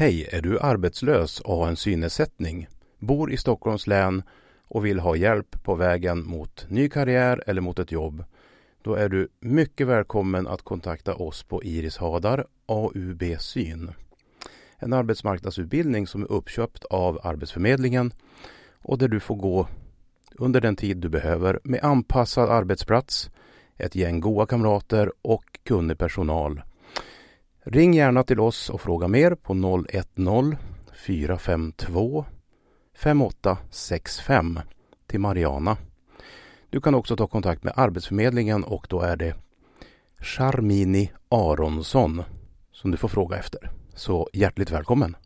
Hej, är du arbetslös och har en synnedsättning, bor i Stockholms län och vill ha hjälp på vägen mot ny karriär eller mot ett jobb? Då är du mycket välkommen att kontakta oss på Iris Hadar AUB Syn. En arbetsmarknadsutbildning som är uppköpt av Arbetsförmedlingen och där du får gå under den tid du behöver med anpassad arbetsplats, ett gäng goa kamrater och kunnig personal Ring gärna till oss och fråga mer på 010 452 5865 till Mariana. Du kan också ta kontakt med Arbetsförmedlingen och då är det Charmini Aronsson som du får fråga efter. Så hjärtligt välkommen!